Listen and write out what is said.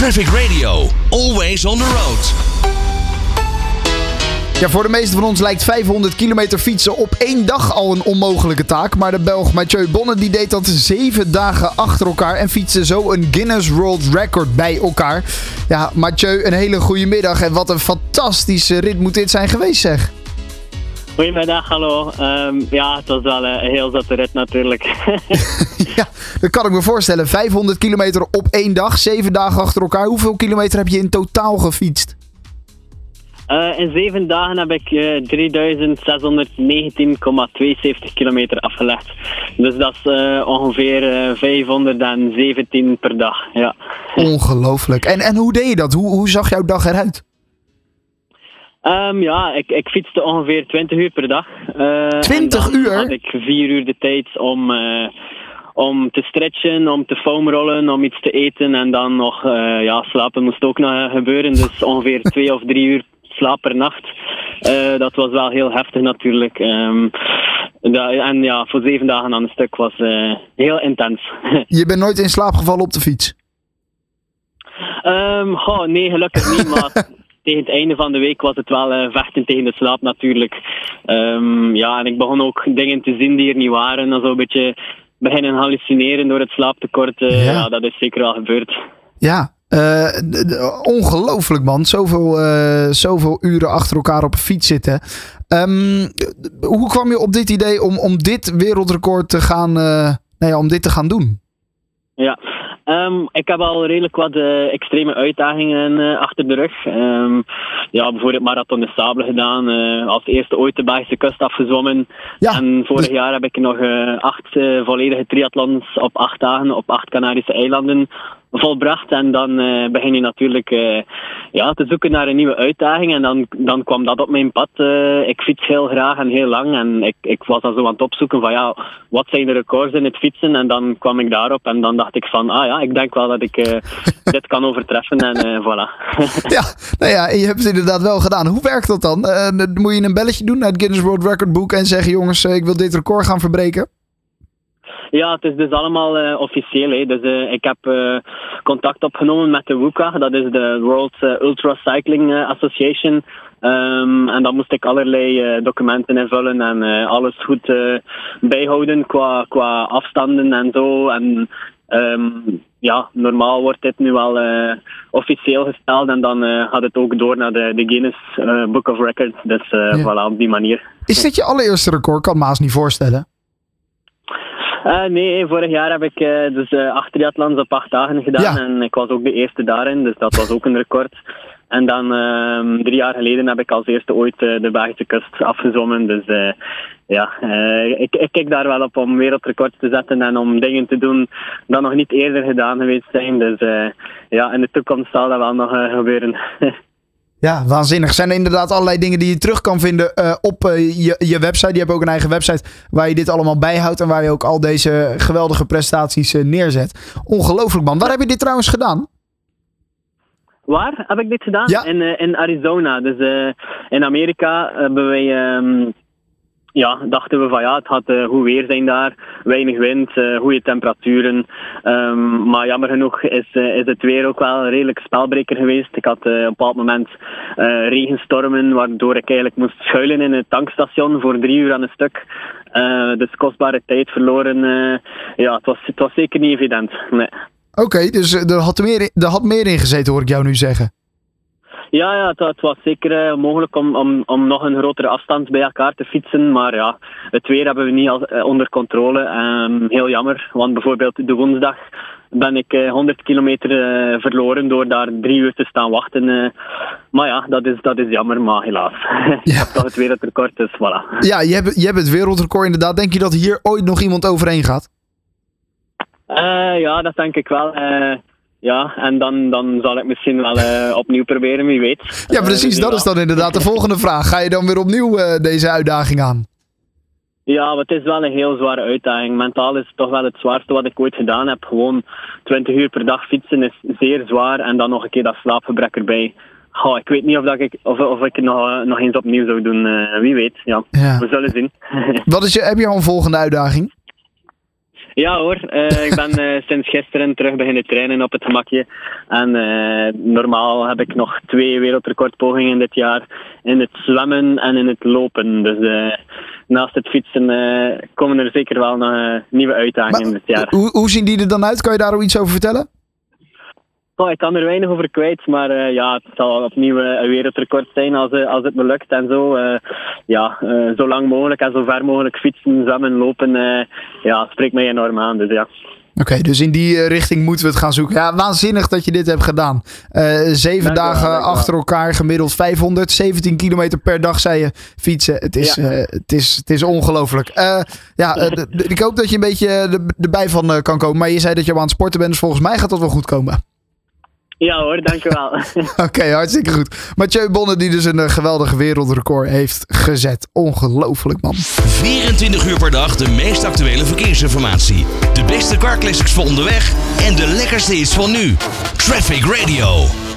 Traffic Radio, always on the road. Ja, voor de meesten van ons lijkt 500 kilometer fietsen op één dag al een onmogelijke taak. Maar de Belg Mathieu Bonne die deed dat zeven dagen achter elkaar en fietste zo een Guinness World Record bij elkaar. Ja, Mathieu, een hele goede middag en wat een fantastische rit moet dit zijn geweest zeg. Goedemiddag, hallo. Ehm, ja, het was wel een heel zatte rit natuurlijk. ja, dat kan ik me voorstellen. 500 kilometer op één dag, zeven dagen achter elkaar. Hoeveel kilometer heb je in totaal gefietst? Uh, in zeven dagen heb ik uh, 3619,72 kilometer afgelegd. Dus dat is uh, ongeveer 517 per dag. Ja. Ongelooflijk. En, en hoe deed je dat? Hoe, hoe zag jouw dag eruit? Um, ja, ik, ik fietste ongeveer 20 uur per dag. 20 uur? had ik vier uur de tijd om om te stretchen, om te foamrollen, om iets te eten en dan nog uh, ja, slapen moest ook nog gebeuren. Dus ongeveer twee of drie uur slaap per nacht. Uh, dat was wel heel heftig natuurlijk. Um, dat, en ja, voor zeven dagen aan een stuk was uh, heel intens. Je bent nooit in slaap gevallen op de fiets? Um, nee, gelukkig niet, maar tegen het einde van de week was het wel uh, vechten tegen de slaap natuurlijk. Um, ja, en ik begon ook dingen te zien die er niet waren. Dan zo een beetje beginnen hallucineren door het slaaptekort. Uh, ja. ja. dat is zeker wel gebeurd. Ja, uh, ongelooflijk man. Zoveel, uh, zoveel uren achter elkaar op een fiets zitten. Um, hoe kwam je op dit idee om, om dit wereldrecord te gaan, nou ja, om dit te gaan doen? Ja, Um, ik heb al redelijk wat uh, extreme uitdagingen uh, achter de rug. Um, ja, bijvoorbeeld Marathon de Sable gedaan. Uh, als eerste ooit de Belgische kust afgezwommen. Ja, en vorig dus... jaar heb ik nog acht volledige triathlons op acht dagen op acht Canarische eilanden volbracht. En dan uh, begin je natuurlijk uh, ja, te zoeken naar een nieuwe uitdaging. En dan, dan kwam dat op mijn pad. Uh, ik fiets heel graag en heel lang. En ik, ik was dan zo aan het opzoeken van ja, wat zijn de records in het fietsen? En dan kwam ik daarop en dan dacht ik van ah ja, ik denk wel dat ik dit kan overtreffen. En voilà. ja, nou ja, je hebt het inderdaad wel gedaan. Hoe werkt dat dan? moet je een belletje doen naar het Guinness World Record boek en zeggen jongens, ik wil dit record gaan verbreken? Ja, het is dus allemaal uh, officieel. Hè. Dus, uh, ik heb uh, contact opgenomen met de WUCA, dat is de World Ultra Cycling Association. Um, en dan moest ik allerlei documenten invullen en alles goed bijhouden qua, qua afstanden en zo. En um, ja, normaal wordt dit nu al officieel gesteld en dan gaat het ook door naar de, de Guinness Book of Records. Dus ja. voilà, op die manier. Is dit je allereerste record? Kan Maas niet voorstellen. Uh, nee, vorig jaar heb ik uh, dus uh, acht triathlons op acht dagen gedaan ja. en ik was ook de eerste daarin, dus dat was ook een record. En dan uh, drie jaar geleden heb ik als eerste ooit de Belgische kust afgezwommen. Dus ja, ik, ik kijk daar wel op om wereldrecords te zetten en om dingen te doen dat nog niet eerder gedaan geweest zijn. Dus ja, in de toekomst zal dat wel nog gebeuren. Ja, waanzinnig. Zijn er inderdaad allerlei dingen die je terug kan vinden uh, op uh, je, je website. Je hebt ook een eigen website waar je dit allemaal bijhoudt en waar je ook al deze geweldige prestaties uh, neerzet. Ongelooflijk man. Waar heb je dit trouwens gedaan? Waar heb ik dit gedaan? Ja. In, in Arizona. Dus in Amerika hebben wij um, ja, dachten we van ja, het gaat uh, goed weer zijn daar, weinig wind, uh, goede temperaturen. Um, maar jammer genoeg is, uh, is het weer ook wel een redelijk spelbreker geweest. Ik had op een bepaald moment regenstormen, waardoor ik eigenlijk moest schuilen in het tankstation voor drie uur aan een stuk. dus kostbare tijd verloren. ja, het was, het was zeker niet evident. Nee. Oké, dus er had, meer, er had meer in gezeten, hoor ik jou nu zeggen. Ja, ja het, het was zeker uh, mogelijk om, om, om nog een grotere afstand bij elkaar te fietsen. Maar ja, het weer hebben we niet al, uh, onder controle. Um, heel jammer, want bijvoorbeeld de woensdag ben ik uh, 100 kilometer verloren door daar drie uur te staan wachten. maar ja, dat is, dat is jammer, maar helaas. Ja. ik heb toch het wereldrecord, dus voilà. Ja, je hebt, je hebt het wereldrecord inderdaad. Denk je dat hier ooit nog iemand overheen gaat? ja, dat denk ik wel. Ja, en dan, dan zal ik misschien wel uh, opnieuw proberen, wie weet. Ja, precies. Uh, dat is dan inderdaad de volgende vraag. Ga je dan weer opnieuw uh, deze uitdaging aan? Ja, het is wel een heel zware uitdaging. Mentaal is het toch wel het zwaarste wat ik ooit gedaan heb. Gewoon 20 uur per dag fietsen is zeer zwaar. En dan nog een keer dat slaapgebrek erbij. Oh, ik weet niet of, dat ik, of, of ik het nog, nog eens opnieuw zou doen. wie weet, ja. ja. We zullen zien. wat is je, heb je al een volgende uitdaging? Ja hoor, uh, ik ben uh, sinds gisteren terug beginnen trainen op het gemakje. En uh, normaal heb ik nog twee wereldrecordpogingen dit jaar in het zwemmen en in het lopen. Dus naast het fietsen komen er zeker wel nog nieuwe uitdagingen dit jaar. Hoe, hoe zien die er dan uit? Kan je daar iets over vertellen? Oh, ik kan er weinig over kwijt, maar uh, ja, het zal opnieuw een wereldrecord zijn als, uh, als het me lukt en zo. Uh, ja, zo lang mogelijk en zo ver mogelijk fietsen, zwemmen, lopen, ja, spreekt mij enorm aan. Dus ja. Oké, okay, dus in die richting moeten we het gaan zoeken. Ja, waanzinnig dat je dit hebt gedaan. zeven dagen wel, achter elkaar, gemiddeld 517 kilometer per dag, zei je, fietsen. Het is, ja. het is, het is ongelooflijk. ja, ik hoop dat je een beetje erbij van kan komen. Maar je zei dat je aan het sporten bent, dus volgens mij gaat dat wel goed komen. Ja hoor, dankjewel. Oké, okay, hartstikke goed. Mathieu Bonne die dus een uh, geweldige wereldrecord heeft gezet. Ongelooflijk man. 24 uur per dag de meest actuele verkeersinformatie. De beste car classics voor onderweg en de lekkerste is van nu. Traffic Radio.